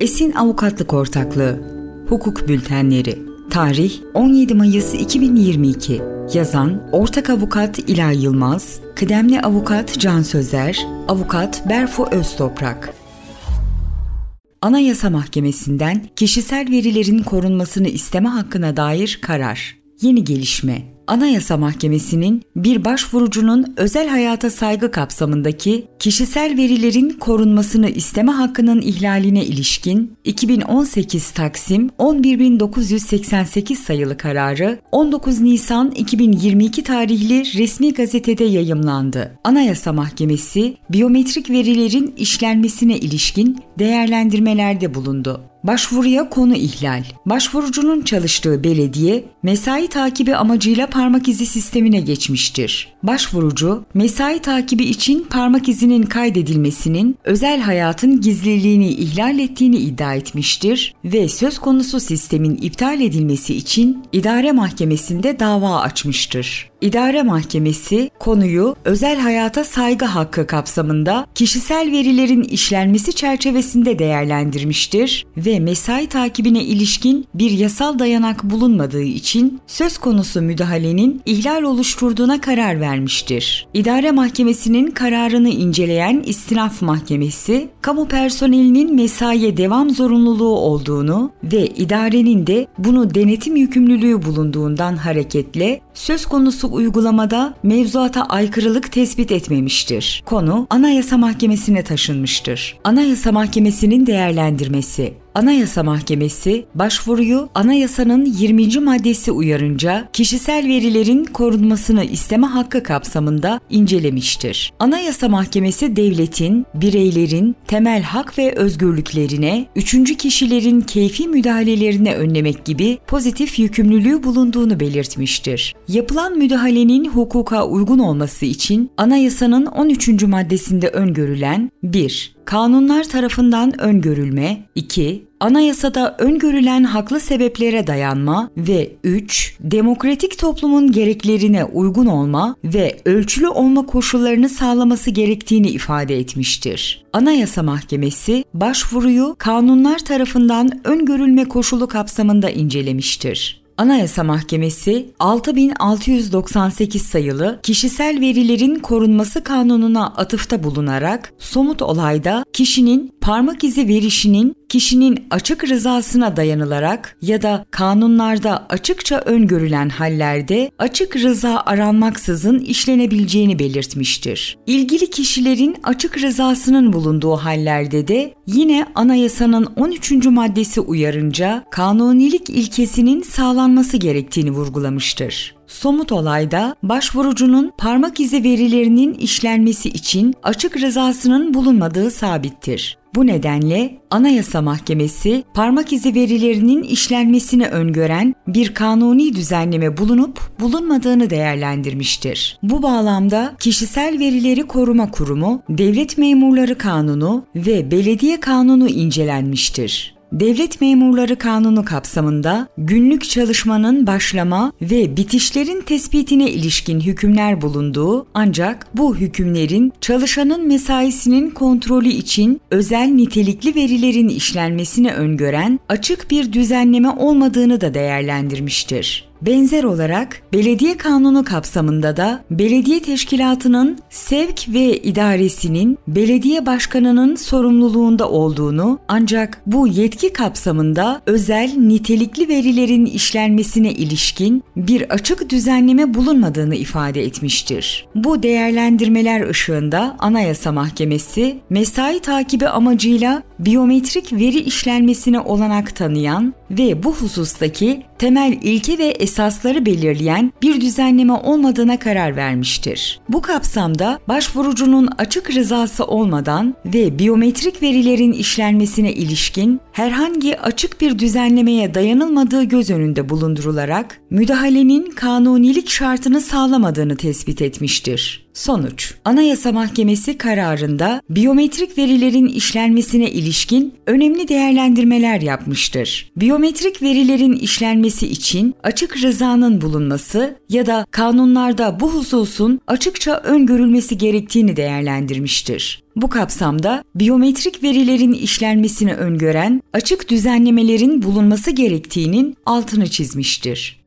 Esin Avukatlık Ortaklığı. Hukuk Bültenleri. Tarih 17 Mayıs 2022 Yazan Ortak Avukat İlay Yılmaz Kıdemli Avukat Can Sözer Avukat Berfu Öztoprak. Anayasa Mahkemesi'nden kişisel verilerin korunmasını isteme hakkına dair karar. Yeni gelişme. Anayasa Mahkemesi'nin bir başvurucunun özel hayata saygı kapsamındaki kişisel verilerin korunmasını isteme hakkının ihlaline ilişkin 2018 Taksim 11988 sayılı kararı 19 Nisan 2022 tarihli resmi gazetede yayımlandı. Anayasa Mahkemesi biyometrik verilerin işlenmesine ilişkin değerlendirmelerde bulundu. Başvuruya konu ihlal. Başvurucunun çalıştığı belediye mesai takibi amacıyla parmak izi sistemine geçmiştir. Başvurucu mesai takibi için parmak izinin kaydedilmesinin özel hayatın gizliliğini ihlal ettiğini iddia etmiştir ve söz konusu sistemin iptal edilmesi için idare mahkemesinde dava açmıştır. İdare Mahkemesi konuyu özel hayata saygı hakkı kapsamında kişisel verilerin işlenmesi çerçevesinde değerlendirmiştir ve mesai takibine ilişkin bir yasal dayanak bulunmadığı için söz konusu müdahalenin ihlal oluşturduğuna karar vermiştir. İdare Mahkemesi'nin kararını inceleyen İstinaf Mahkemesi, kamu personelinin mesaiye devam zorunluluğu olduğunu ve idarenin de bunu denetim yükümlülüğü bulunduğundan hareketle söz konusu uygulamada mevzuata aykırılık tespit etmemiştir. Konu Anayasa Mahkemesi'ne taşınmıştır. Anayasa Mahkemesi'nin değerlendirmesi Anayasa Mahkemesi başvuruyu anayasanın 20. maddesi uyarınca kişisel verilerin korunmasını isteme hakkı kapsamında incelemiştir. Anayasa Mahkemesi devletin, bireylerin temel hak ve özgürlüklerine, üçüncü kişilerin keyfi müdahalelerine önlemek gibi pozitif yükümlülüğü bulunduğunu belirtmiştir. Yapılan müdahalenin hukuka uygun olması için anayasanın 13. maddesinde öngörülen 1 kanunlar tarafından öngörülme, 2. Anayasada öngörülen haklı sebeplere dayanma ve 3. Demokratik toplumun gereklerine uygun olma ve ölçülü olma koşullarını sağlaması gerektiğini ifade etmiştir. Anayasa Mahkemesi başvuruyu kanunlar tarafından öngörülme koşulu kapsamında incelemiştir. Anayasa Mahkemesi 6698 sayılı Kişisel Verilerin Korunması Kanunu'na atıfta bulunarak somut olayda kişinin parmak izi verişinin kişinin açık rızasına dayanılarak ya da kanunlarda açıkça öngörülen hallerde açık rıza aranmaksızın işlenebileceğini belirtmiştir. İlgili kişilerin açık rızasının bulunduğu hallerde de yine anayasanın 13. maddesi uyarınca kanunilik ilkesinin sağlanması gerektiğini vurgulamıştır. Somut olayda başvurucunun parmak izi verilerinin işlenmesi için açık rızasının bulunmadığı sabittir. Bu nedenle Anayasa Mahkemesi parmak izi verilerinin işlenmesini öngören bir kanuni düzenleme bulunup bulunmadığını değerlendirmiştir. Bu bağlamda Kişisel Verileri Koruma Kurumu, Devlet Memurları Kanunu ve Belediye Kanunu incelenmiştir. Devlet Memurları Kanunu kapsamında günlük çalışmanın başlama ve bitişlerin tespitine ilişkin hükümler bulunduğu ancak bu hükümlerin çalışanın mesaisinin kontrolü için özel nitelikli verilerin işlenmesini öngören açık bir düzenleme olmadığını da değerlendirmiştir. Benzer olarak belediye kanunu kapsamında da belediye teşkilatının sevk ve idaresinin belediye başkanının sorumluluğunda olduğunu ancak bu yetki kapsamında özel nitelikli verilerin işlenmesine ilişkin bir açık düzenleme bulunmadığını ifade etmiştir. Bu değerlendirmeler ışığında Anayasa Mahkemesi mesai takibi amacıyla biyometrik veri işlenmesine olanak tanıyan ve bu husustaki temel ilke ve esasları belirleyen bir düzenleme olmadığına karar vermiştir. Bu kapsamda başvurucunun açık rızası olmadan ve biyometrik verilerin işlenmesine ilişkin herhangi açık bir düzenlemeye dayanılmadığı göz önünde bulundurularak müdahalenin kanunilik şartını sağlamadığını tespit etmiştir. Sonuç Anayasa Mahkemesi kararında biyometrik verilerin işlenmesine ilişkin önemli değerlendirmeler yapmıştır. Biyometrik verilerin işlenmesi için açık rızanın bulunması ya da kanunlarda bu hususun açıkça öngörülmesi gerektiğini değerlendirmiştir. Bu kapsamda biyometrik verilerin işlenmesini öngören açık düzenlemelerin bulunması gerektiğinin altını çizmiştir.